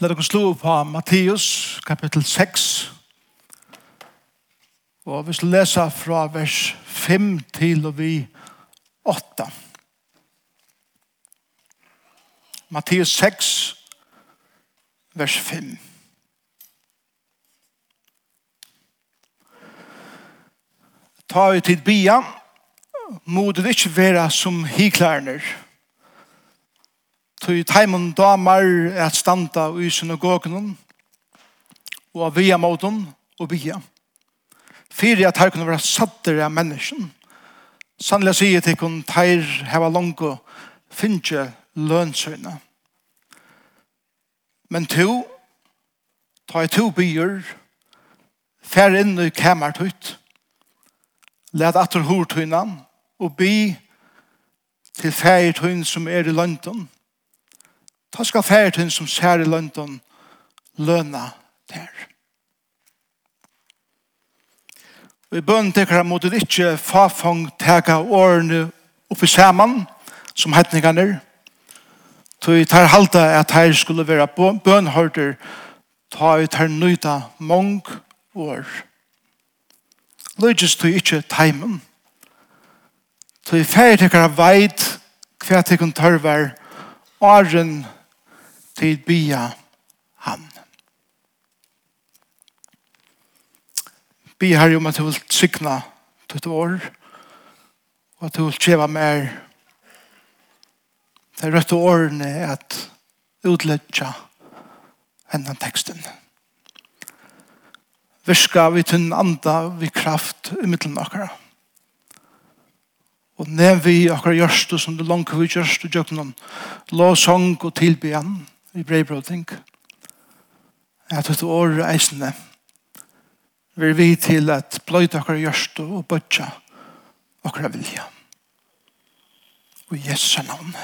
Lad oss slå på Matteus, kapittel 6. Og vi skal lese fra vers 5 til og vi 8. Matteus 6, vers 5. Ta ut tid bia, må det ikke være som hiklærner. Tøy teimen damar at standa i synagogen og av via moten og via. Fyre at her kunne være sattere av mennesken. Sannelig sier til kun teir heva langt finnje finne lønnsøyne. Men to, ta i to byer, fær inn i kæmert ut, let atter hortøyne og by til fær tøyne som er i London, Ta skal ferden som sær i London løna der. Og i bøn tekker han mot det ikke fafong teka årene oppi saman som hetningene Så vi tar halta at her skulle være bønhørter ta vi tar nøyta mong år. Løgjes du ikke teimen. Så vi ferdig tekker veit hva tekken tørver åren tørver til bia han. Bia jo om at du vil til et år og at du vil mer de rett årene at utledja hendan teksten. Virska vi tunn anda vi kraft i middelen akkara. Og nev vi akkara gjørstu som du langt vi gjørst og gjøknon lovsang og tilbyan i brevbroting. Jeg tatt år eisende. Vi er vi til at bløyt akkurat gjørst og bøtja akkurat vilja. Og Jesu navn.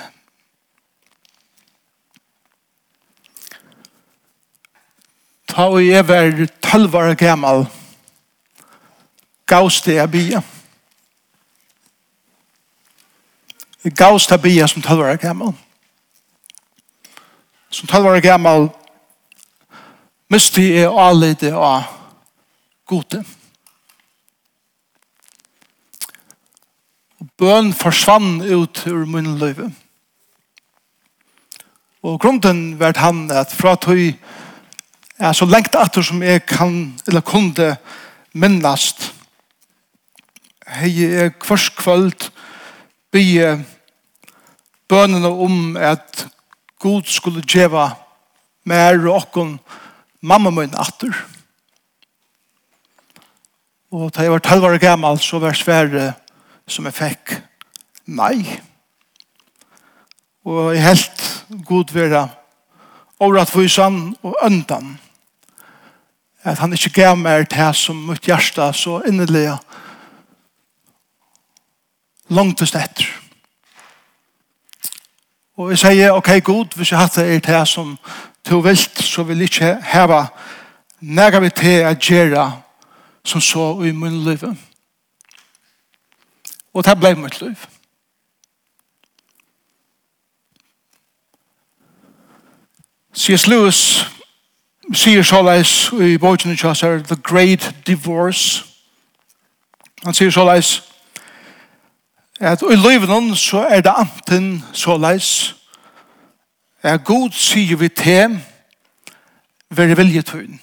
Ta og jeg var tølvare gammal gavs det jeg bia. Gavs det jeg bia som tølvare gammal. Gavs som 12 år gammal miste jeg avlede av gode. Bøn forsvann ut ur min løyve. Og grunden var han at fra tøy er så lengt atter som jeg kan eller kunde minnast hei jeg kvars kvöld bygge bønene om at god skulle djeva mer og okkon mamma min atter. Og da jeg var talvare gammal, så var svære som jeg fikk nei. Og jeg helt god vera overrattvisan og øndan. At han ikke gav meg til som mitt hjerte så innelig langtest etter. Og jeg sier, ok, god, hvis jeg hatt det er det som du vil, så vil jeg ikke heve nægge vi til å gjøre som så i min liv. Og det ble mitt liv. C.S. Lewis sier så leis i bogen i Kjøsar, The Great Divorce. Han sier så leis, at i livet så er det anten så leis. At god sier vi til være viljetøyen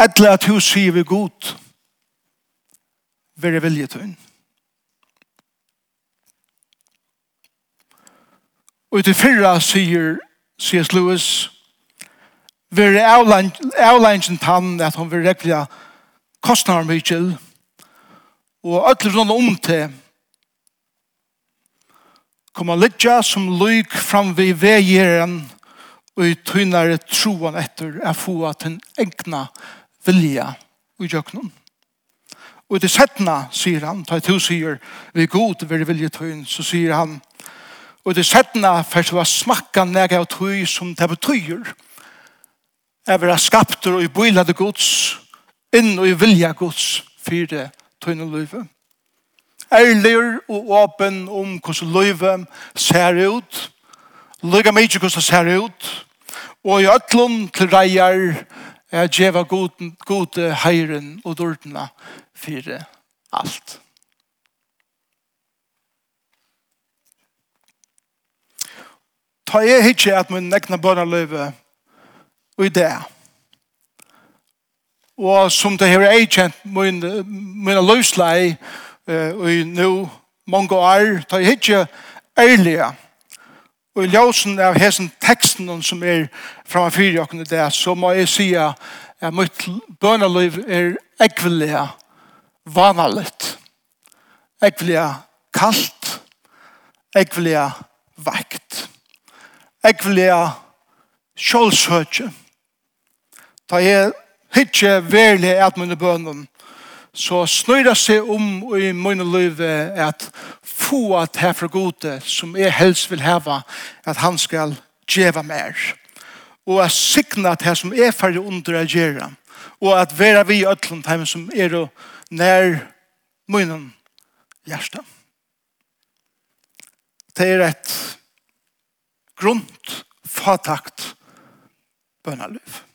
etter at hun sier vi god være viljetøyen og i det fyrra sier C.S. Lewis være avlangen tann at hun vil rekla kostnar mykjel og og alle rundt om til kommer lidja som lyk fram vi vegeren og i tynare troen etter er få at en egna vilja i jøknen. Og til settna, sier han, ta to sier, vi er god vil vilje tøyn, så sier han, og til settna, for så var smakka nega av tøy som det betyr, er vera skapter og i bøylade gods, inn og i vilja gods, fyrir det tøyne løyve. Ærlig og åpen om hvordan løyve ser ut. Løyga mykje hvordan det ser ut. Og i ætlån til reier er djeva gode heiren og dårdene for alt. Ta jeg hitje at min nekna bønna løyve og i det og som det her er kjent min, min løslei uh, i nå mange år, tar jeg ikke ærlige. Og i ljøsen av hesen teksten som er framfor jeg kunne det, så må jeg si at mitt bøneliv er ekvelig vanaligt. ekvelig kaldt. ekvelig vekt ekvelig kjølsøkje. Da jeg Hittje verlig at mine bønnen, så snøyra seg om i mine liv at få at her fra gode som jeg helst vil heve at han skal djeva mer. Og at sikna at her som er ferdig under å gjøre og at vera vi i ødlund her som er og nær mine hjerte. det er et grunt fatakt bønaløv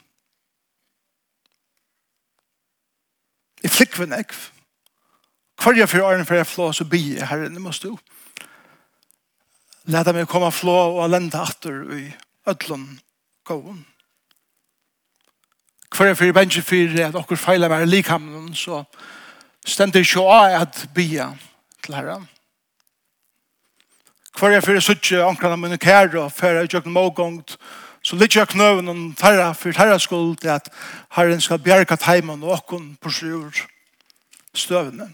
Jeg flikker en ekv. Hver jeg fyrir åren for jeg flå, så blir jeg herren, det må stå. Leta meg komme flå og lente atter i ødlån gåen. Hver jeg fyrir bensje fyrir at dere feiler meg likhamnen, så stender ikke av at bia til herren. Hver jeg fyrir suttje omkring mine kære og fyrir jeg jøkken mågångt Så litt jeg knøven om færre, for herre skuld til at herren skal bjerke teimen og åkken på sjur støvene.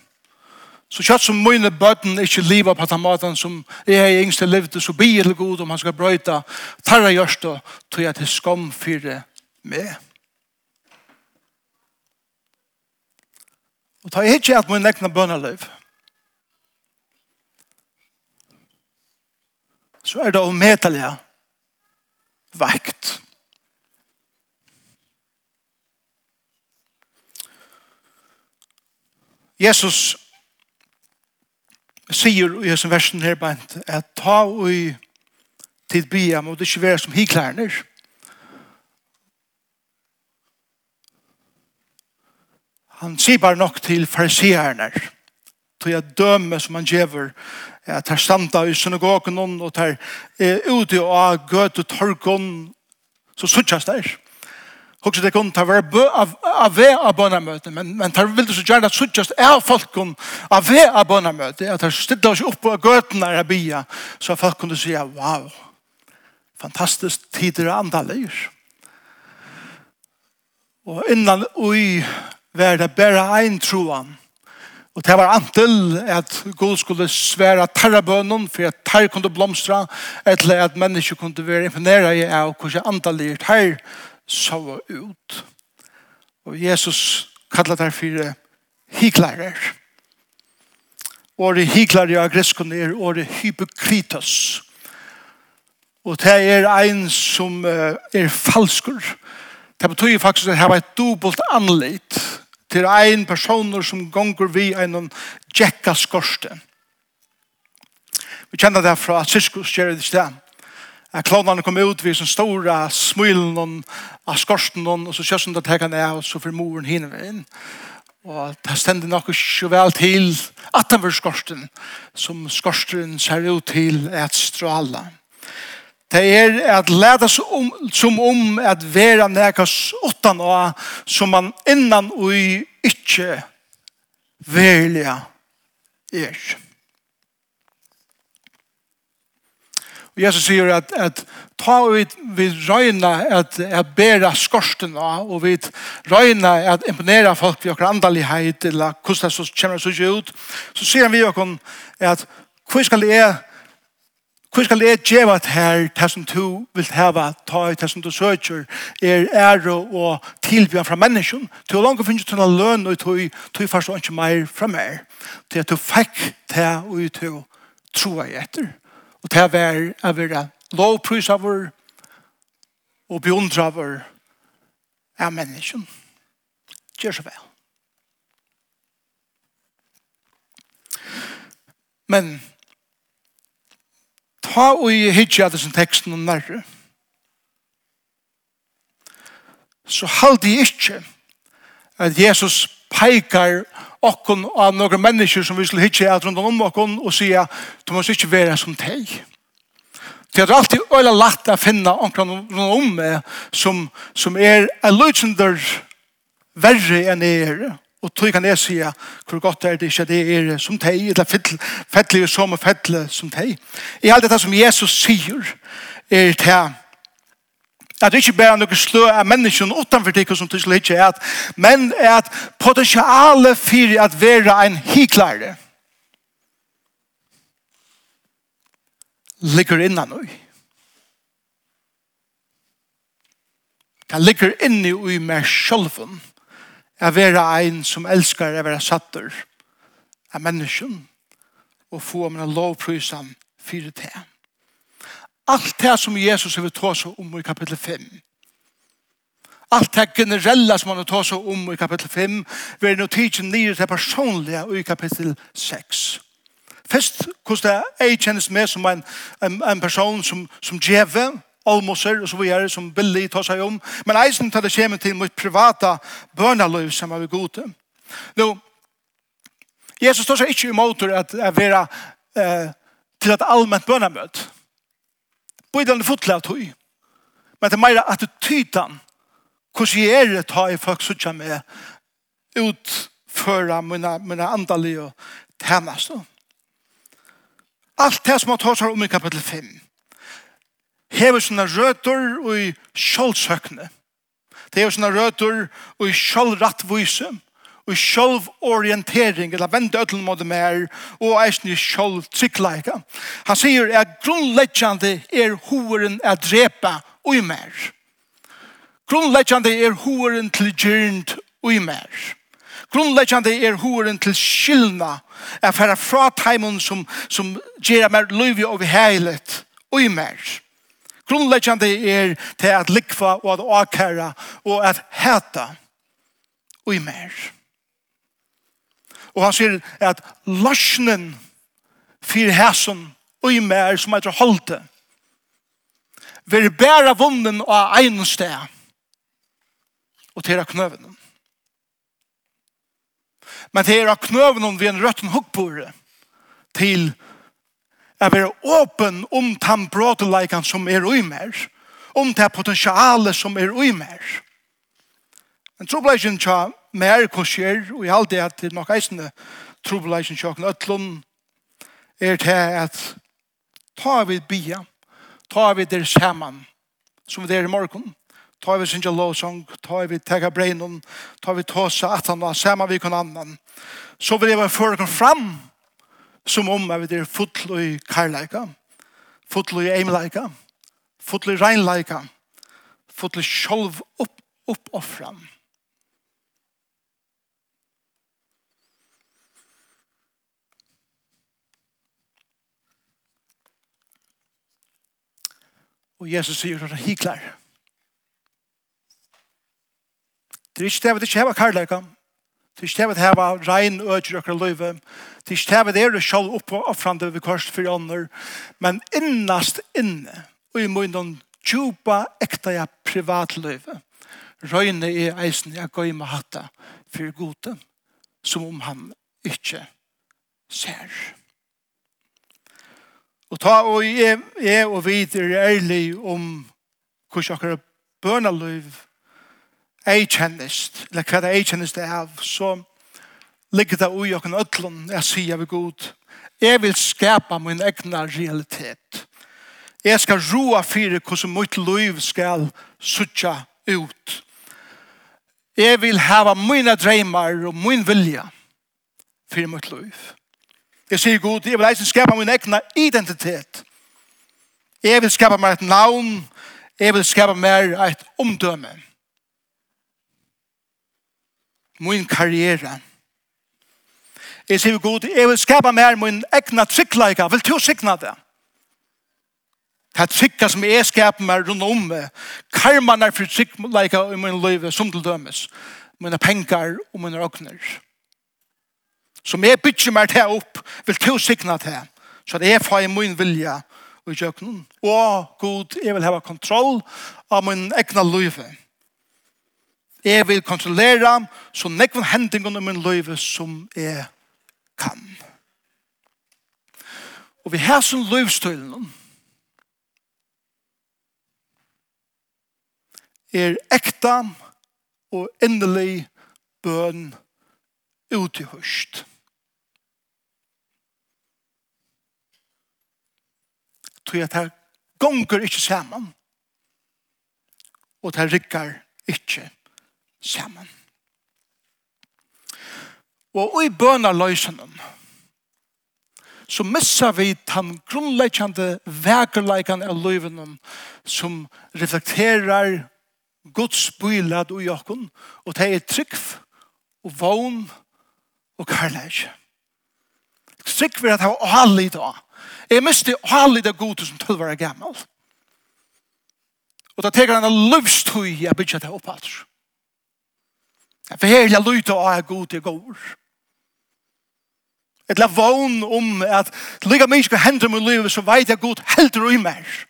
Så kjøtt som mine bøtten ikke livet på den maten som jeg er yngste levde, så blir det god om han skal brøyta tarra og tog at til skam fyre med. Og ta ikke at min egna bønneliv. Så er det å veikt. Jesus sier i hans versen her bænt at ta ui tid bia må det ikke være som hiklærner. Han sier bare nok til farsierne tog jeg døme som han gjever. at her standa i synagogen og tar ute av gøt og torgon så suttjast der. Hugsa så det kunne ta ver bø av ve av bønamøte, men, men tar vil du så gjerne at suttjast er folkon av ve av bønamøte, at tar stilla oss opp på gøtene her bia, så folk kunne se wow, fantastisk tider andalir. Og innan ui var det bare ein troan, Og det var antil at Gud skulle svære tarra bønnen for at tarra kunne blomstra, eller at mennesker kunne være imponeret i av hvordan antallir tarra så ut. Og Jesus kallar det for hyklarer. Året hyklarer av greskene er året hypokritos. Og det er ein som er falskur. Det betyr faktisk at det har et dobbelt anleit til ein personer som gonger vi en jekka skorsten. Vi kjenner det fra Siskus gjør det sted. Klovnene kom ut ved sånn store smilen av skorsten og så kjøs hun å tekkene ned og så får moren hinner ved inn. Og det stender nok ikke vel til at den var skorsten som skorsten ser ut til et strala. Det er at leda um, som om at vera nekas åttan og som man innan ui ikkje velja er. Og Jesus sier at, at ta vi, vi røyna at, jeg bæra skorsten og vi røyna at imponera folk vi okra andalighet eller hvordan det kommer så ut så sier han vi okon at hvor skal jeg Hvor skal jeg gjøre at her, det som du vil heve, ta i det som du søker, er ære og tilbjørn fra mennesken. til å langt finne til å løn, og du har forstått ikke mer fra mer. Til at du fikk det og du tror jeg etter. Og det var å være lovprys av vår og beundre av vår av mennesken. Gjør så vel. Men ta og i hitja disse teksten og nærre, så halde jeg ikke at Jesus peikar okkon av noen mennesker som vi skulle hitje at rundt om okkon og sier du må ikke være som teg. Det er alltid øyla lagt å finne okkon rundt om meg som, som er en løsender verre enn jeg er. Og tog kan jeg si hvor godt er det ikke det er som teg, eller fettelig som og fettelig som teg. I alt dette som Jesus sier, er til at det ikke bare er noe slø av mennesken utenfor det som til ikke er, men er at potensialet for at være en hiklare ligger innan noe. Det ligger inne i meg sjølven. Jeg være ein som elskar å være satter av mennesken og få mina lovprysene fyrir til. Alt det som Jesus vil ta seg om i kapittel 5 Alt det generella som han har tagit om i kapitel 5 vi er nå tidsen nere til personliga i kapitel 6. Først hvordan jeg kjennes med som en, en, en person som, som djeve, almoser og så videre som Billy tar seg om. Men eisen tar det kommer til mitt privata bønaløy som er gode. Nå, Jesus tar seg ikke imot at jeg vil eh, til et allmänt bønamøt. Bøydelen er fotlig av tog. Men det er mer attitydan Hvordan jeg er det har i folk som med utføra mina, mina andalige og tjenester. Allt det som han tar seg om i kapitel 5 hever sina røtur og i sjålsøkne. Det hever sina røtur og i sjålrattvise og i sjålvorientering eller vende ødelen mot mer og eisen i sjåltrykkleika. Han sier at grunnleggjande er hoveren er drepa og mer. Grunnleggjande er hoveren til gyrnd og mer. Grunnleggjande er hoveren til skyldna, er færa fra taimun som, som gjerra mer løyvi over heilet og i mer. Grunnleggjande er til at likva og at akæra og at heta og i mer. Og han sier at løsnen fyr hæsen og i mer som heter halte vil bæra vunnen av egnen sted og til knøvene. Men til å knøvene vi en røtten hukkbore til høyre Jeg vil åpen om den brådeleikene som er i mer, om det potensialet som er i mer. Men trobeleikene tja mer kosjer, og jeg halte at det nok eisende trobeleikene tja øtlån, er til at ta vi bia, ta vi der saman, som det er i morgen, ta vi synja lovsang, ta vi tega breinon, ta vi tåsa at han var saman vi kan annan, så vil jeg være fram, som om vi er fotlo i karleika, fotlo i eimleika, fotlo i reinleika, fotlo i sjolv opp, opp Og Jesus sier at han hiklar. Det er ikke det vi ikke har karlæka, Det er ikke det heva rein øyder økker løyve. Det er ikke det er sjálf opp og offrande ved kors for ånder. Men innast inne, og i munnen djupa ekta ja privatløyve, røyne i eisen jeg går i med hatta for gode, som om han ikke ser. Og ta og jeg, jeg og videre er ærlig om hvordan akkurat bønaløyve jeg kjennest, eller hva jeg kjennest det av, så ligger det ui okken ødlun, jeg sier vi god, jeg vil skapa min egna realitet. Jeg skal roa fyrir hvordan mitt liv skal sutja ut. Jeg vil hava mina dreymar og min vilja fyrir mitt liv. Jeg sier god, jeg vil eisen skapa min egna identitet. Jeg vil skapa meg et navn, jeg vil skapa meg et omdømme min karriere. Jeg sier god, jeg vil skapa mer min egna tryggleika. Vil du sikna det? Det er trygga som jeg skapa meg rundt om meg. Karman er for tryggleika i min liv som til dømes. Mine pengar og mine åkner. Som jeg bytter meg til opp, vil du sikna det? Så det er fra min vilja og i kjøkkenen. Og god, jeg vil hava kontroll av min egna livet Jeg vil kontrollere så nekvann hendingen om min liv som jeg kan. Og vi har som livstøylen er ekta og endelig bøn ut i høst. Tror jeg at her gonger ikke sammen og det her rikker ikke sammen. Og i bønarløysenen så missa vi den grunnleggjande vekerleikene av løyvenen som reflekterer Guds bylad og jokken, og det er trygg og vogn og karlæg. Trygg vil at jeg har alle i dag. Jeg miste alle i gode som tølvare gammal. Og da teker han en løvstøy jeg bytja det opp alt. For her er jeg lytte og er god til gård. Et la vogn om at lykka skal hendre med livet, så veit jeg god helder og i mer.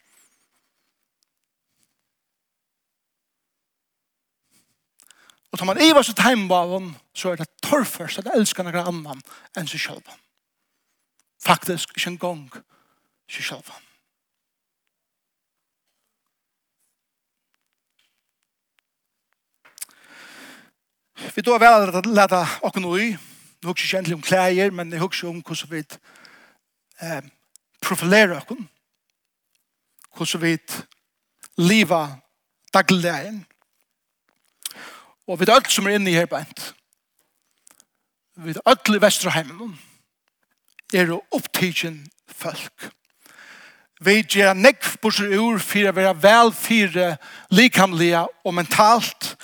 Og tar man iva så teimbaven, så er det torrførst at elskar noen annan enn seg sjølvan. Faktisk, ikke en gong seg sjølvan. Vi då väl att lätta och nu. Nu hugger jag egentligen om kläder, men jag hugger om hur vi eh, profilerar oss. Hur vi leva dagligdagen. Og vi er alt som er inne i her bænt. Vi er alt i Vesterheimen. Er jo opptidgen folk. Vi gjør nekv bursur ur for å være vel likamlige og mentalt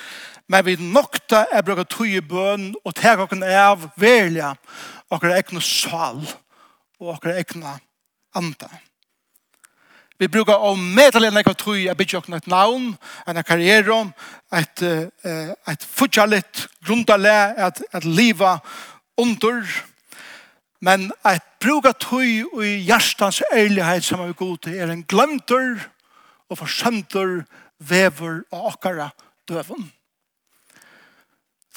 men vi nokta er bruka tøy i bøn og teg okken av velja okker ekna sal og okker ekna anda. Vi brukar av medelig nekva tøy er bytja okken et navn, en karriere, et, et futjalit grundale, et, et liva under, men et bruka tøy i hjertans ærlighet som er god er en glemtur og forsøntur vever og okkara døvund.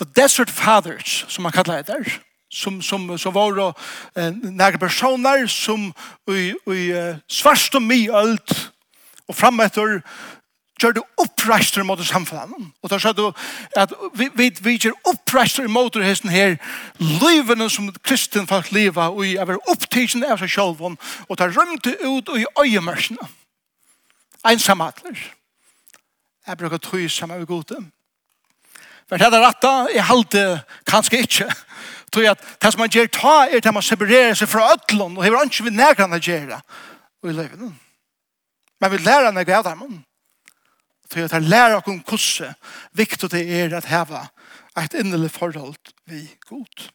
The Desert Fathers, som man kallar det där, som, som, så var då, eh, några personer som i, i eh, svarst och allt och framätter gör det upprester mot samfunnet. och då sa du att vi, vi, vi gör upprester mot hesten här livene som kristen folk leva och i var opptidsen av sig selv och ta runt ut och i øyemørsene. Ensamhetler. Jeg bruker tog sammen med godet. Men det er rette, jeg halte kanskje ikke. Tror jeg at det som man gjør ta, er det man separerer seg fra ødlån, og hever ikke vi nærkene gjøre. Og i løyven. Men vi lærer henne gav dem. Tror jeg at jeg lærer henne hvordan viktig det er at heva et innelig forhold vi god.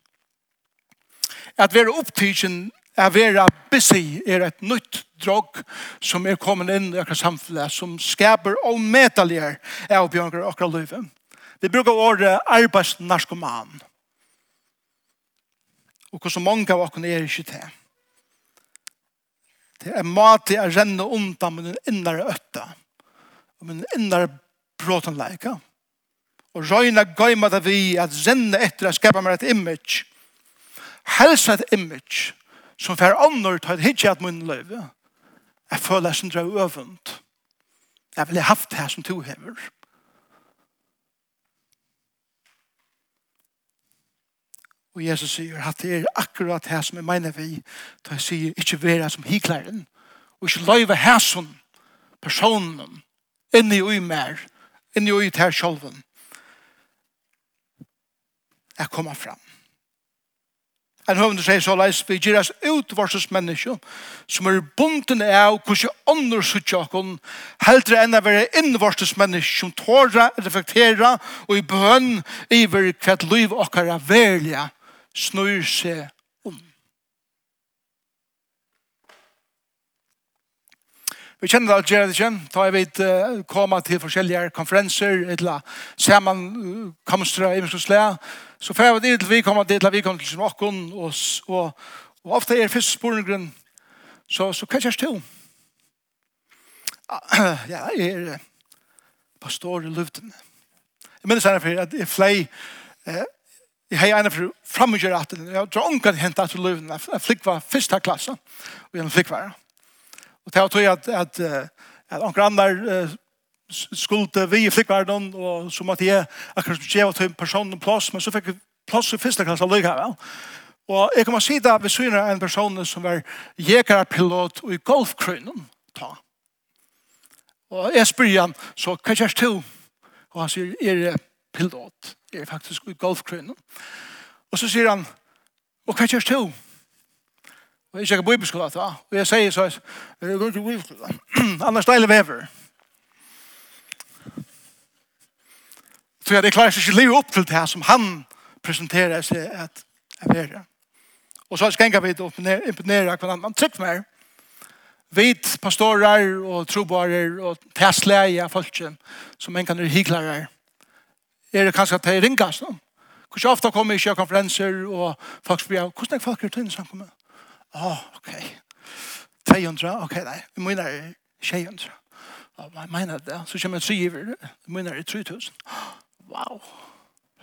At vi er opptidsen er vera busy er et nytt drog som er kommet inn i akkurat samfunnet som skaper og medaljer av bjørnker og akkurat løyve. Det brukar året arbeidsnarkoman. Og hvordan mange av dere er ikke det. Det er mat til å renne undan med den innere øtta. Og med den innere bråtenleika. Og røyna gøyma det vi at renne etter å skapa meg et image. Helsa et image som fer annor ta et hitje at munnen løyve. Jeg føler jeg som drar øvund. Jeg ha haft det her som to hever. Og Jesus sier at det er akkurat her som jeg mener vi, da jeg sier ikke være som hikleren, og ikke løyve her som personen, inni ui mer, inni ui ter sjolven, er kommet fram. En høvende sier så leis, vi gir oss ut utvarsens menneske, som er bunden av hvordan ånder suttje okken, heldre enn å være inn innvarses menneske, som tåra, reflektera og i bønn iver hvert liv okkara verlige, snur seg om. Vi kjenner alt gjerne ikke, da jeg vet uh, komme til forskjellige konferenser, eller sammenkomster i Møsland, så får jeg det til vi kommer til, vi kommer til som åkken, og, og, og ofte er første spørningen, så, så hva jeg ikke til. Ja, jeg er pastor i luften. Jeg minnes henne for at jeg flei, eh, Jeg har en for fremmedgjør at jeg tror ångan hentet til løven jeg flikk var første klasse og jeg flikk var og det tror jeg at at, at ångan andre skulle vi i flikkverden og så måtte jeg akkurat skulle gjøre til en person en plass men så fikk jeg plass i første klasse løg her og jeg kan si det vi syner en person som var jegerpilot og i golfkrønnen ta. Og jeg spør han så hva gjør du? Og han sier er pilot? Det er faktisk i golfkrønnen. Og så sier han, og hva kjørs to? Og jeg kjøkker bibelskola da. Og jeg sier så, jeg går til bibelskola. Annars deilig vever. Så jeg klarer seg ikke livet opp til det som han presenterer seg at jeg verer. Og så skal jeg vi å imponere hva annen. trykker mer. Vit pastorer og trobarer og tæsleie av folken som en kan er hyklare er det kanskje at det er ringast. No? Hvordan ofte kommer jeg i konferenser, og folk spør, hvordan er folk er tøyne samkommet? Åh, oh, ok. 200, ok, nei. Jeg mener 200. Jeg mener det. Så kommer jeg til syver. Jeg mener 3000. Wow.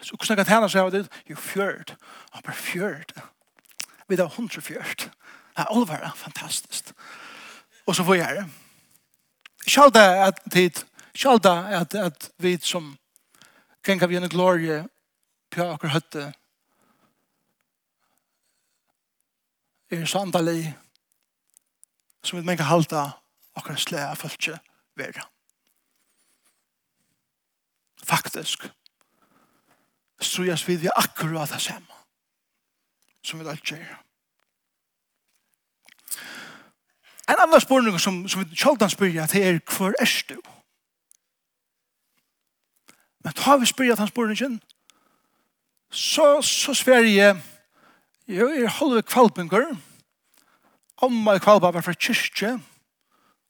Så hvordan kan tjene seg av det? Jo, fjørt. Ja, bare fjørt. Vi har hundre fjørt. Ja, Oliver, fantastisk. Og så får jeg det. Kjalda at tid, kjalda at, at vi som Gengar vi en glorie på akkur høtte er sandali som vi menga halda akkur slea fölkje vera. Faktisk strujas vi vi akkurat det samme som vi alt gjør. En annan spurning som, som vi kjaldan spyrir er hver er du? Men tar vi spyrja hans borningen, så, så sver jeg, jeg er halve kvalpengur, amma i kvalpa var fra kyrkje,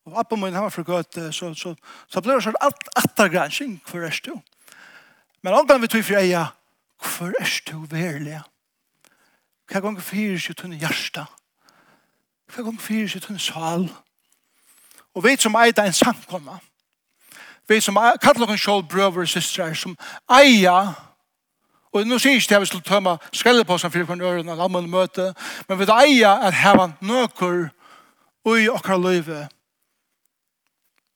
og appa min var fra gøte, så, så, så ble det sånn alt attergransking, hvor er du? Men omgang vi tog for eia, hvor er du verlig? Hva gong fyrir sitt hun hjärsta? Hva gong fyrir sitt hun sal? Og vet som eida en samkomma, vi som kallar oss sjálf brøver og systrar, som eia, og nå sier ikke det at vi skulle tømme skrellepåsen for hverandre øren og allmenn møte, men vi eia at heva nøkker ui okkar løyve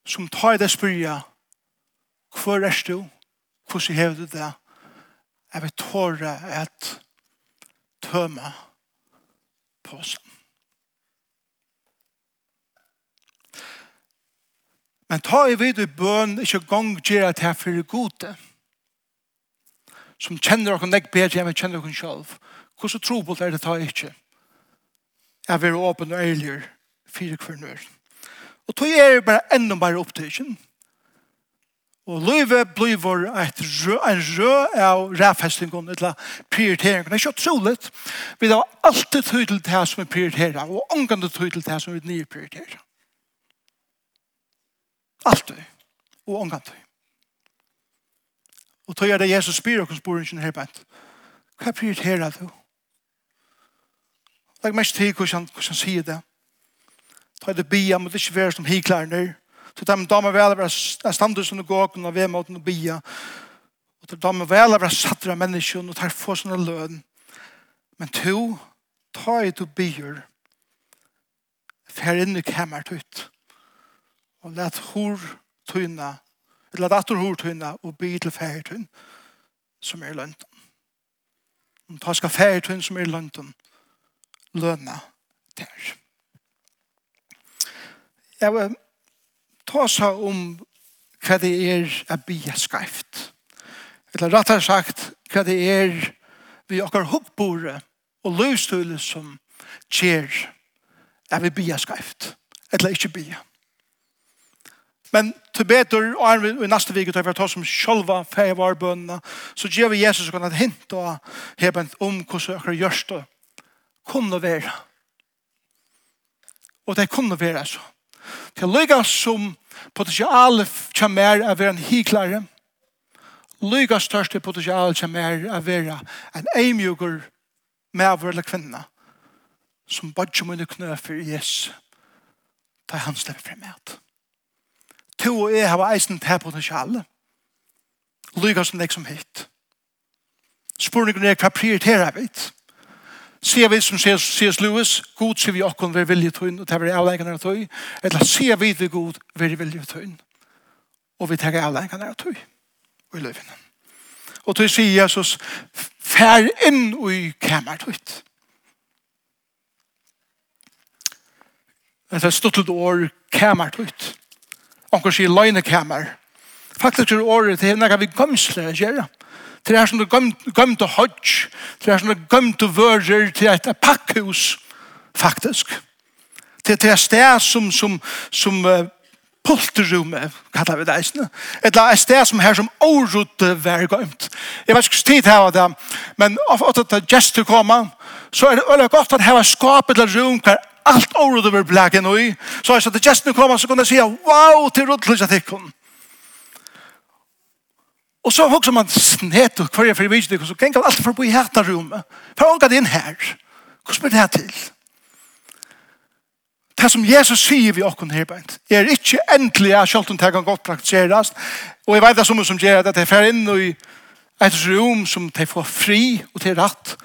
som tar det spyrja hvor er du? Hvordan hever du det? Jeg vil tåre et tømme påsen. Men ta i vid i bøn, ikke gong gjør at jeg fyrir gode. Som kjenner dere nek bedre enn jeg kjenner dere selv. Hvordan tro på det er det ta ikke? Jeg vil åpne og ærligere fire kvinner. Og tog er bare enda bare opptøkken. Og løyve blir et rø, en rø av rævfestingen eller prioriteringen. Det er ikke utrolig. Vi har alltid tydelig til det som vi prioriterer, og omgående tydelig til det som vi nye prioriterer. Altid. Og omgantid. Og tog er det Jesus spyr og spyr ikke her bænt. Hva prioriterer du? Det er mest tid hvordan han sier det. Ta det bia, men det er ikke være som hiklærner. Så det er damer vel å være standard som du går og ved måten å bia. Og det er damer vel å være sattere av menneskene og tar få sånne løn. Men to, ta i du bier. Fær inn i kammeret ut og let hår tøyna, eller let atur hor tøyna og by til færtøyn som er lønten. Og ta skal færtøyn som er lønten løna der. Jeg vil ta seg om hva det er å bia skreift. Eller rett og sagt, hva det er vi okkar hukkbore og løvstøyle som kjer er vi bia skreift. Eller ikke bia. Men til bedre, og er vi i neste vik, tar vi ta som sjølva feivarbønene, så gjør vi Jesus kan et hint og hebent om hvordan dere gjørs det. Kunne være. Og det kunne være, altså. Til lykke som potensialet kommer av en hiklare, lykke største potensialet kommer av en eimjuger med av våre kvinner, som bare må knø for Jesus, da han slipper frem med to og jeg har eisen til potensialet. Lyga som deg som hitt. Spørningen er hva prioriterer vi? Ser vi som C.S. Lewis, god ser vi okken vi vilje tøyn, og det er avleggende av tøy, eller ser vi ved god vi vilje tøyn, og vi tar avleggende av tøy, og i løyvene. Og tøy sier Jesus, fær inn i kamer tøyt. Det er stått et år kamer tøyt onkur sier løgnekammer. Faktisk er året til henne vi gømsle gjøre. Til det er som du gømte hodj, til det er som du gømte vører, til et pakkhus, faktisk. Til det er sted som, som, som uh, polterrummet, kallar vi det eisne. Et la et sted som her som årut var gømt. Jeg vet ikke tid her, var det, men ofte at gester koma, så er det øyelig godt at her heva skapet til rum hver alt året over blæken og i. Så er det at gesten kom, så kunne jeg sige, wow, til rådløs at ikke Og så hokser man snet og kvarje for vidtid, så kan alt for å bo i hætta rummet. For ångat inn her. hva blir det her til? Det som Jesus sier vi okken her beint, er ikke endelig at selv om kan godt praktiseres, og jeg vet det som som gjør at jeg fer inn i et rom som de får fri og til rett,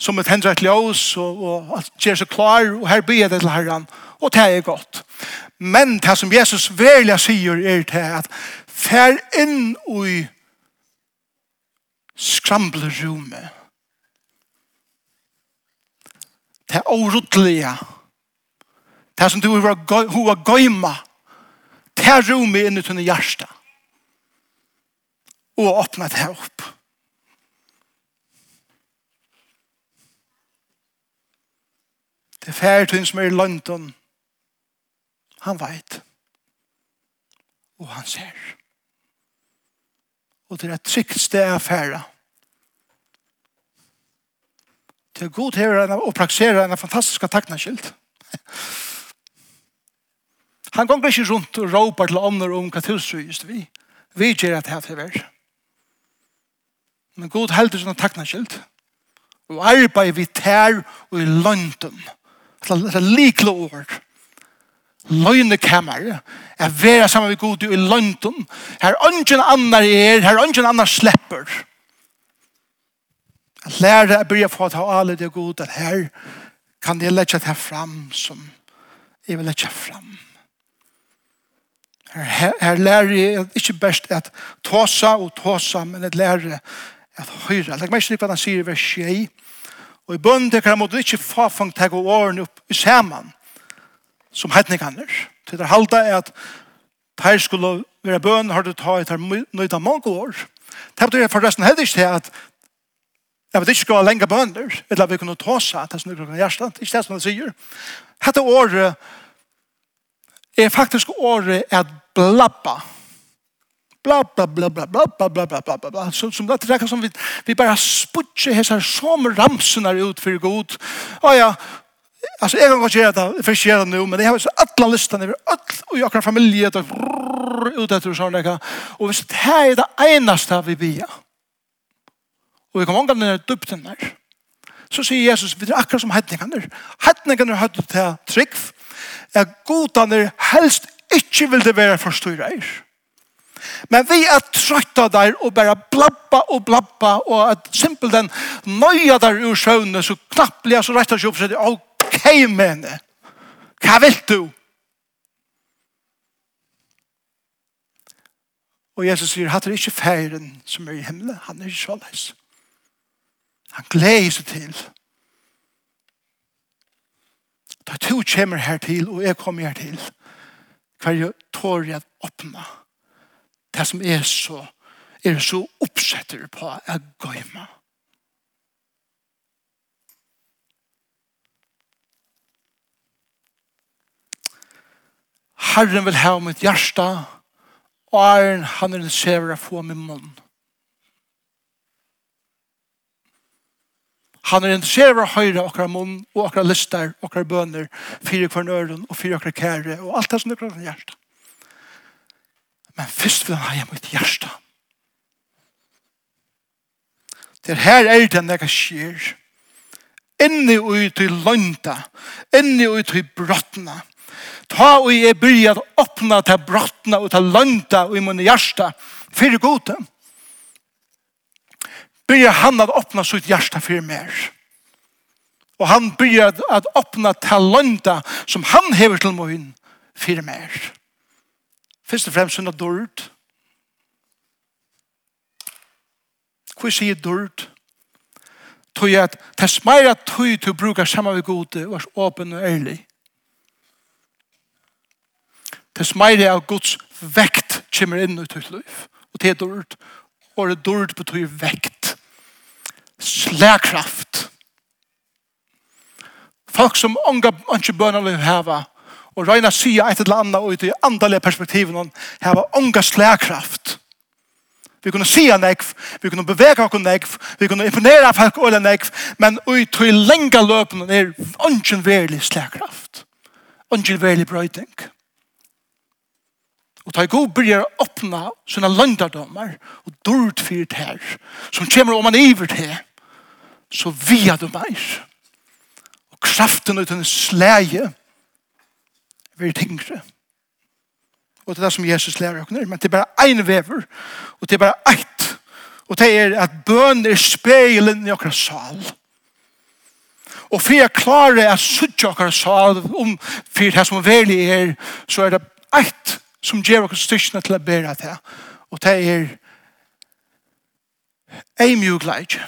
som et hendret til oss, og, og alt gjør seg klar, og her blir det til herren, og det er godt. Men det som Jesus velja sier er til at fær inn i skramblerommet Det er årutlige. Det er som du har gøyma. Det er rommet inni tunne hjärsta. Og åpna det opp. Det er færtun som er i London. Han veit. Og han ser. Og det er et trygt sted å færa. Det er god til enn å praksere en fantastisk takknaskilt. Han gonger ikke rundt og råper til ånder om hva tusen just vi. Vi gjør at det er til Men god heldig sånn takknaskilt. Og arbeid vi tær og i London. Og er likle ord. Løgnekammere. Jeg vera sammen med god i London. Her ønsken annar er, her ønsken annar slipper. At lære jeg blir for å ta alle det gode, at her kan jeg lette det fram som jeg vil lette fram. Her, her, lærer jeg ikke best at tåsa og tåsa, men at lære at høyre. Legg meg ikke hva han sier i vers 21 Og i bønnen til kram, og det er ikke fafang teg og årene opp i saman, som heitninganer. Til det halda er at her skulle være bøn, har du ta etter nøyda mange år. Det betyr for resten heller ikke til at jeg vet ikke skal lenge bønner, eller vi kunne ta seg til sånn klokken hjertet, ikke det som det sier. Hette året er faktisk året at blabba, bla bla bla bla bla bla bla bla bla bla bla så som det räcker som vi vi bara sputcher hesa som ramsorna ut för god. Ja ja. Alltså jag kan göra det för sig nu men det har så alla listan över all och jag kan familj ut ut efter såna där och visst här är det enaste vi be. Och vi kommer ångan ner dupten där. Så säger Jesus vi är akkurat som hedningarna. Hedningarna har hatt till trick. Är godarna helst inte vill det vara förstyrrar. Men vi er trøytta der og bare blabba og blabba og at simpel den nøya der ur sjøvne så knapplig så rett og slett ok mene hva vil du? Og Jesus sier hatt er ikke feiren som er i himmelen? Han er ikke såleis han gleder seg til. Da to kommer her til og jeg kommer her til hver tår jeg åpner det som er så, er så oppsetter på å gå i meg. Herren vil ha mitt hjärsta, og æren han er en sever få min munn. Han er interessert av høyre okra munn og okra lister, okra bønner, fire kvarnøren og fire okra kære og alt det som er klart i hjertet. Men først vil han ha mitt hjerte. Det her er det når jeg skjer. Inni ui til lønda, inni ui til brottna. Ta ui jeg bryr at åpna til brottna og til lønda ui min hjerte. Fyrir gode. Bryr han at åpna sitt hjerte fyrir mer. Og han bryr at åpna til lønda som han hever til min fyrir mer. Fyrir mer. Først og fremst hun er dørt. Hvor sier dørt? Tøy at det er smeir at tøy til å bruke sammen med gode og er åpen og ærlig. Det er smeir av Guds vekt kommer inn i tøyt liv. Og det er dørt. Og det dørt betyr vekt. Slagkraft. Folk som ångar ikke bønner vil heva, og røyna sya et eller annet ut i andalige perspektiven og heva unga slagkraft. Vi kunne sya nekv, vi kunne bevega okkur nekv, vi kunne imponera folk og nekv, men ut i lenga løpen er ungen verlig slagkraft. Ungen verlig brøyding. Og ta i god byrjar åpna sina løndardomar og dord fyrt her, som kommer om man iver til, så via du meir. Og kraften ut i slæget være tingre. Og det er det som Jesus lærer oss. Men det er bare en vever, og det er bare eit, Og det er at bøn er speilen i okra sal. Og for jeg klarer at suttje okra sal om for det som verlig er, så er det eit som gjør okkar styrkene til å bæra det. Og det er ei mjugleidje.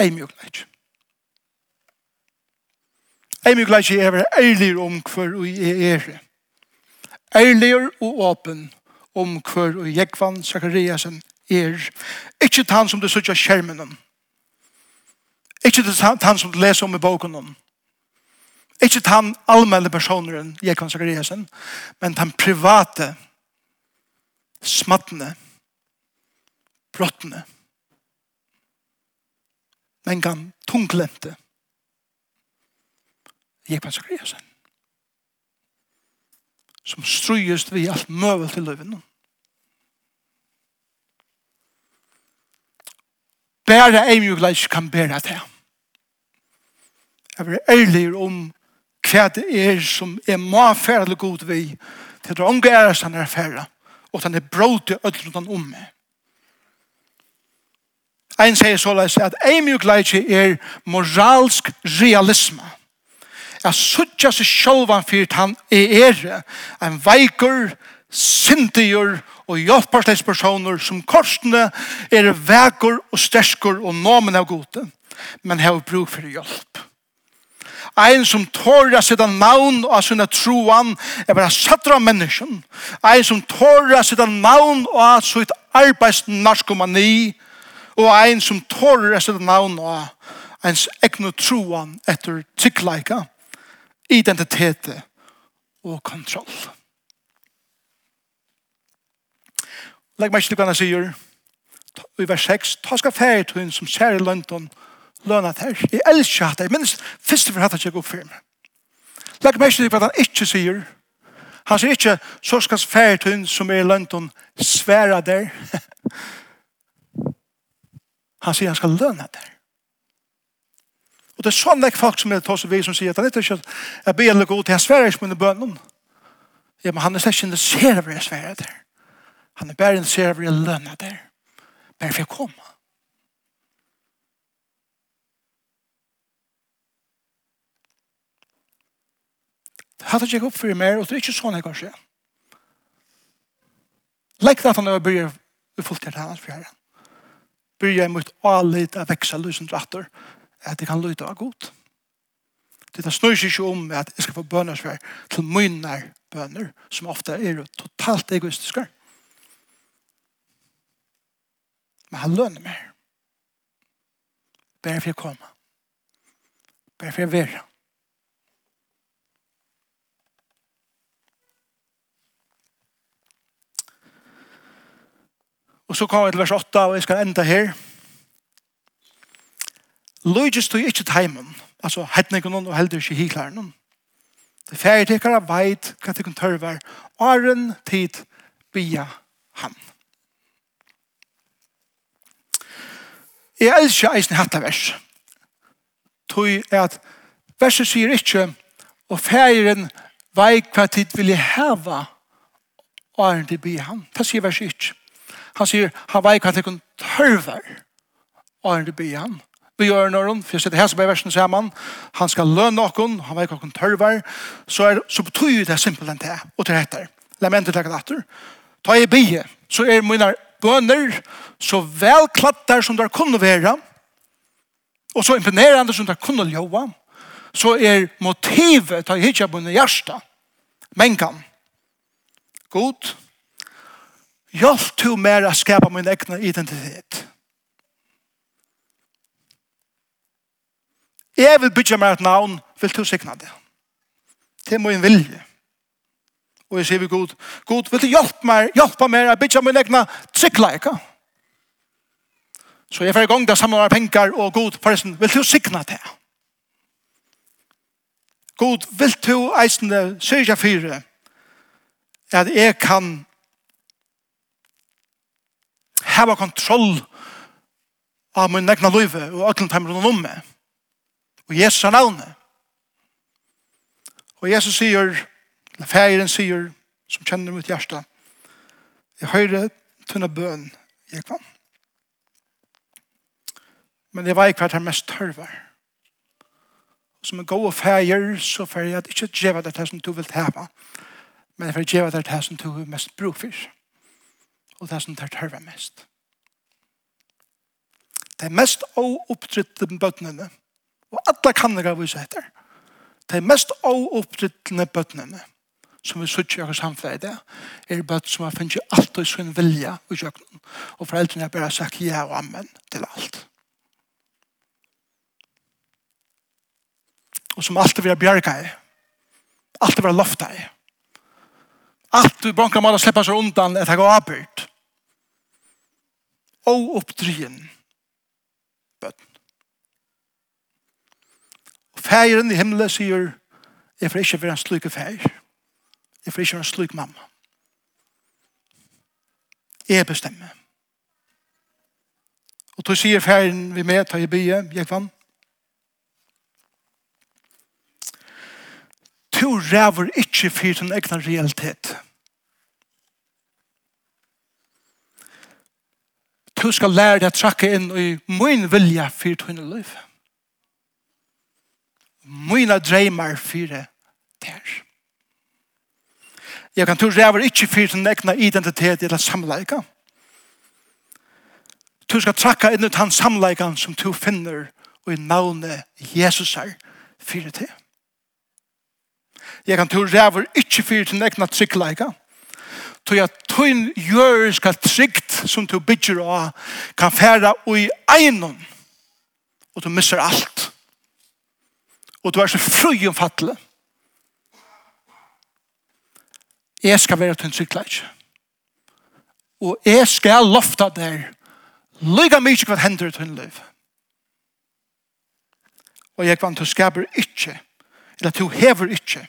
Ei mjugleidje. Jeg vil glede ikke være ærlig om hver og jeg er. Ærlig og åpen om hver og Jekvan Zakariasen er. Ikke til han som du sitter skjermen om. Ikke til han som du leser om i boken om. Ikke til han allmelle personeren Jekvan Zakariasen, men til han private smattene, brottene, men kan tunglemte, Jepan Sakriasen. Som strøyest vi alt møvel til løyven. Bæra eimjugleis kan bære det. Jeg vil ærlig om hva det er som er må ma færre god vi til det unge er som er færre og den er bråd til rundt om meg. Ein sier så såleis at eimjugleis er moralsk realisme. Jeg suttja seg sjálvan fyrt han er er en veikur, syndigur og hjelparsleis personer som korsene er vekur og sterskur og nomen av gode, men har bruk for hjelp. Ein som tåra sida navn og sina troan er bara sattra mennesken. Ein som tåra sida navn og sitt arbeidsnarkomani og ein som tåra sida navn og ens egnu troan etter tikkleika identitet og kontroll. Legg meg ikke til hva han sier i vers 6. Ta skal ferie til hun som ser i London lønne her. Jeg elsker hatt her. Minst første for hatt her ikke for meg. Legg meg ikke til hva han ikke sier. Han sier ikke så skal fære til hun som er i London svære der. han sier han skal lønne der. Og det er sånn vekk folk som er tar og vi som sier at han ikke er jeg ber eller god til jeg sverer ikke mine bønnen. Ja, men han er slett ikke interessert av hva jeg sverer der. Han er bare interessert av hva jeg lønner der. Bare for jeg kommer. Det hadde ikke opp for mer, og det er ikke sånn jeg kan skje. Lekk det at han er blir fullt til hans fjerde. Bryr jeg mot alle litt av vekseløsene rettere at jeg kan lytte av godt. Det er snøys ikke om at jeg skal få bønnersvær til mynner bønner, som ofte er totalt egoistiske. Men han lønner meg. Bare for jeg kommer. Bare for jeg være. Og så kommer vi til vers 8, og jeg skal enda her. Lujus tog ikke teimen, altså hetningen og heldur ikke hiklaren. Det færre tekar av veit hva tekun tørver, åren tid bia han. Jeg elsker eisen hatta vers. Tog er at verset sier ikke, og færren veit hva tid vil jeg heva åren tid bia han. Det sier verset ikke. Han sier, han veit hva tekun tørver, åren tid bia han vi gjør når ørnåren, for jeg sitter her som er versen sammen, han skal lønne noen, han veier noen tørver, så, er, så betyr det simpelt enn det, og til etter. La meg enda legge det Ta i bie, så er mine bønner så vel klattar som det kunne være, og så imponerende som det kunne ljåa, så er motivet, ta i hitja bønne hjärsta, mengan, god, hjelp to mer å skapa min egna identitet. Jeg vil bygge meg et navn, vil du sikna det. Det er min vilje. Og jeg sier vi god, god, vil du hjelpe meg, hjelpe meg, jeg bygge min egna trykla, ikke? Så jeg får i gang det samme med penger, og god, forresten, vil du sikna det? God, vil du eisende sørge fire, at jeg kan hava kontroll av min egna liv og ødelen timer rundt om meg og Jesus har navnet. Og Jesus sier, eller feiren sier, som kjenner mitt hjerte, jeg høyre tunne bøn, jeg kvann. Men jeg vet hva det er mest tørver. Som en god fæger, så får jeg ikke gjøre det som du vil heva, men jeg får gjøre det som du har mest bruk for, og det som tar tørver mest. Det er mest å bøttene, det Og alle kan det gav vise etter. De mest åoppdrittende bøttene som vi sitter i oss samfunnet er bøtt som har finnet alt og sin vilja i kjøkkenen. Og foreldrene har bare sagt ja og amen til alt. Og som alltid vil har bjerga i. Alltid vil har lofta i. Alt du bronker man å slippe seg undan et hag og avbyrt. Og oppdryen bøtt. Færen i himmelen sier, jeg får ikke være en slik fær. Jeg får ikke være en slik mamma. Jeg bestemmer. Og så sier færen vi med, tar jeg bygge, jeg vann. Du ræver ikke for din egna realitet. Du skal lære deg å trakke inn i min vilja for din liv. Ja mina dreymar fyre der. Jeg kan tro ræver ikke fyre sin egna identitet eller samleika. Du skal trakka inn ut hans samleika som du finner og i navnet Jesus er fyre til. Jeg kan tro ræver ikke fyre sin egna tryggleika. Tog at tøyn gjør skal trygt som du bygger av kan færa og i egnom og du missar alt og du er så fri om fattelig. Jeg skal være til en sykleik. Og jeg skal lofta der lyga mykje hva hender til en liv. Og jeg kvann, du skaber ikke, eller du hever ikke,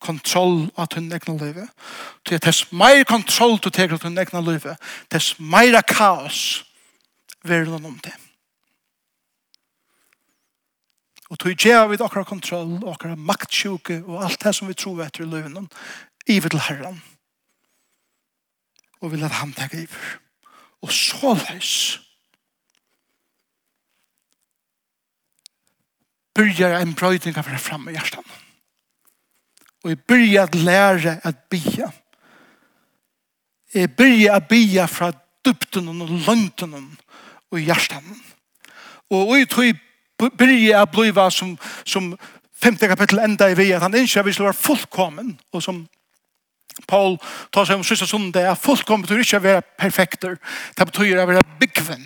kontroll av tunn egna liv. Du er tess meir kontroll du teker av tunn egna liv, tess meira kaos verden om det. Og tog gjør vi akkurat kontroll, akkurat maktsjuke og alt det som vi tror etter i løven, i iver til Herren. Og vi lade ham tega iver. Og så løs. Byrjar en brøyding av det framme i hjertan. Og jeg byrjar at lære at bia. Jeg byrjar at bia fra dupten og lønten og hjertan. Og jeg tror byrje å bliva som, som femte kapittel enda i vi, at han innskjer vi skulle være fullkommen, og som Paul tar seg om sista sundag, at fullkommen betyr ikke å være perfekter, det betyr å være byggven.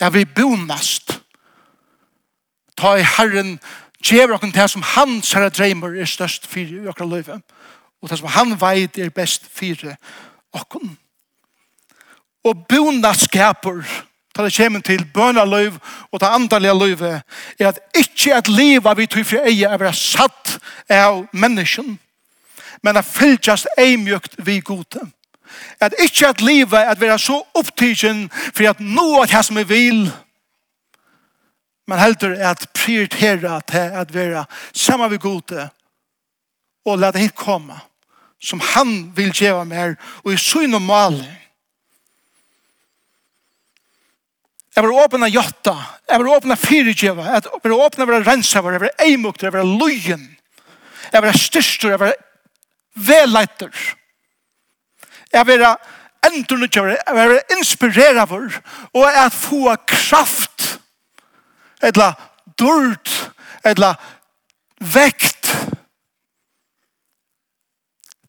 Jeg vil bonast. Ta i Herren, gjever okken til som han herre dreimer er størst fyrir i okra løyve, og det som han veit er best fyrir okken. Og bonast skaper, ta det kommer til bønaløyv og ta andalige løyv er at ikke at livet vi tog for eie er vært satt av mennesken, men at fylltjast eimjøkt vi gode. At ikke at livet at vera så opptidgen for at nå at jeg som er vil, men heldur at prioritera til at være sammen vi gode og la det hit komme som han vil gjeva mer og i syn og maler Jeg vil åpne jotta. Jeg vil åpne fyrirgjeva. Jeg vil åpne vera rensavar. Jeg vil eimukter. Jeg vil løyen. Jeg vil styrstur. Jeg vil velleiter. Jeg vil endurnutjavar. Jeg vil inspirere vår. Og jeg få kraft. Eller dørt. Eller vekt.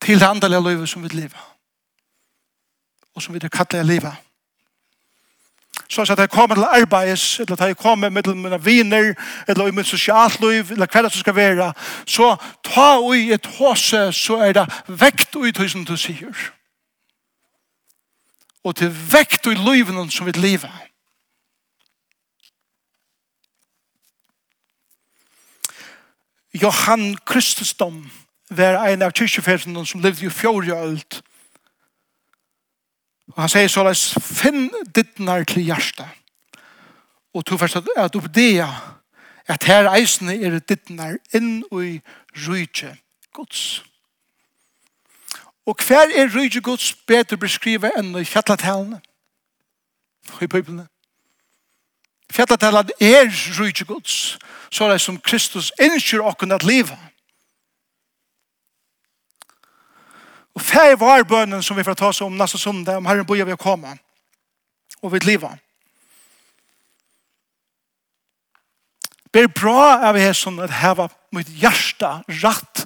Til det andre løyve som vi lever. Og som vi kallar livet Så at jeg kommer til arbeids, eller at jeg kommer med mine viner, eller i mitt sosialliv, eller hva det skal være, så ta i et håse, så er det vekt i tusen du sier. Og til vekt i livene som vi lever. Johan Kristusdom var en av kyrkjefersen som levde i fjordjølt, og Og han sier såleis, finn dittnar til hjärsta. Og to først at oppdea at her eisene er dittnar inn i rujtje gods. Og hver er rujtje gods bedre beskrivet enn i fjallatalene? I bøyblene? Fjallatalene er rujtje gods, såleis som Kristus innskyr okken at livet det er varbønnen som vi får ta oss om neste søndag, om Herren bøyer vi å komme, og vi livet. Det er bra av jeg som at heva mitt hjärsta ratt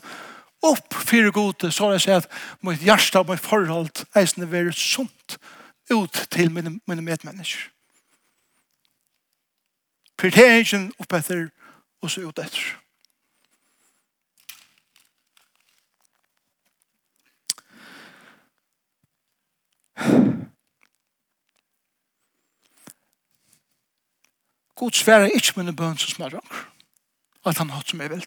opp fyrir gode, så jeg sier at mitt hjärsta og mitt forhold eisne være sunt ut til mine, mine medmennesker. Fyrir det er ikke opp etter og så ut etter. God sværer ikke mine bøn som smør dere, at han hatt som jeg vil.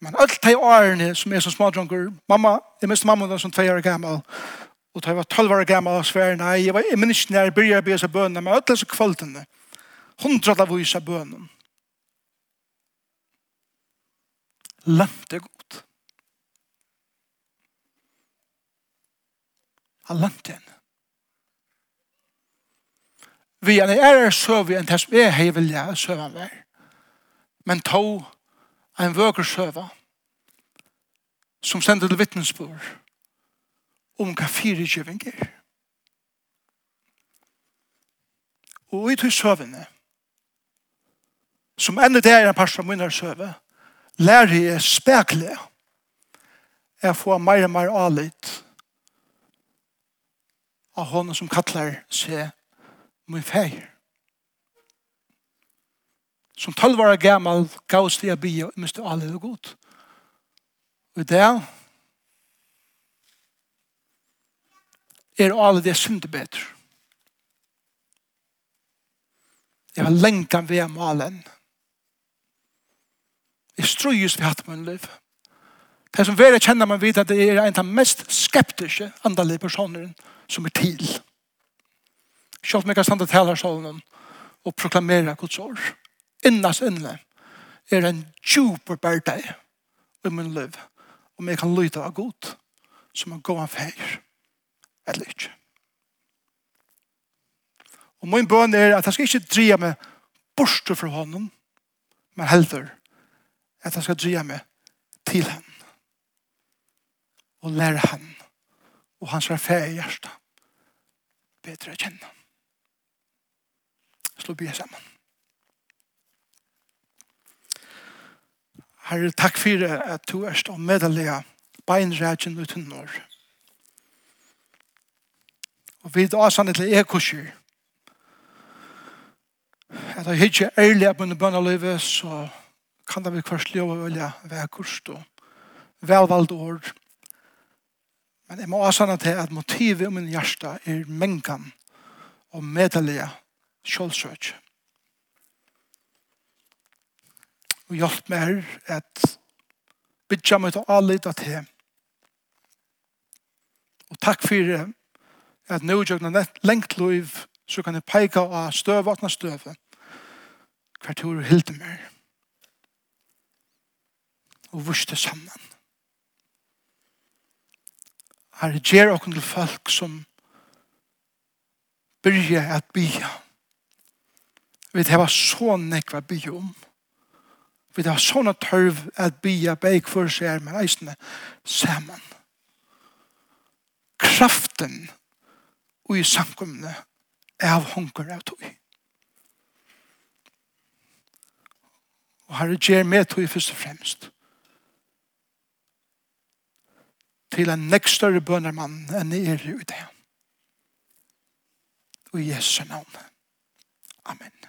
Men alt de årene som er som smådronker, mamma, jeg miste mamma da som 2 år gammel, og da jeg var 12 år gammel og svære, nei, jeg, var, i minst når jeg begynte å be seg bønene, men alt disse kvalitetene, hundra av vise bønene, lømte godt. Han lømte henne. Vi er er søv enn en tess, vi er hei vilja søv han vær. Men tå en vøker søva som sender til vittnesbord om hva fire kjøving er. Og i tog søvende som enda det er en par som minner søve, lærer jeg spekle jeg får mer og mer alit av hånden som kattler seg min feir. Som tølvare gammal gavs det jeg bia og miste alle det godt. Og det er alle det synde bedre. Jeg har lengt av VM-malen. Jeg er strøyes vi hatt min liv. Det som verre kjenner man vidt at det er en av de mest skeptiske andalige personer som er til. Selv om jeg kan stande til her sånn og proklamere Guds år. Innas inne er en djuper bærdeg i min liv om jeg kan lyde av Gud som en god feir eller ikke. Og min bøn er at jeg skal ikke dreie meg bort fra honom men helder at han skal dreie meg til han og lære han og hans affære i hjertet bedre å kjenne. Slå byen sammen. Herre, takk for at du er stå medelig medelige beinrætjen uten når. Og vi da avsannet til ekoskyr at jeg ikke er ærlig er på en bønnelivet så kan det vi bli kvarslig og velja vekkurst og velvalgt ord. Men jeg må også sanne til at motivet om min hjerte er mengan og medelige kjølsøk. Og hjelp meg her at bidja meg til å alita til. Og takk for at nå gjør det lengt liv så kan jeg peika av støv og støv hver tur og hilde meg og vurste sammen. Herre, gjør okken til folk som byrja at bya. Vi hava så nekva bya om. Vi hava sånne tørv at bya beik for seg med reisende sammen. Kraften og i samkomne er av hunker av tog. Og herre, gjer med tog først og fremst. til en nekst større bønermann enn er i det. Og i Jesu navn. Amen.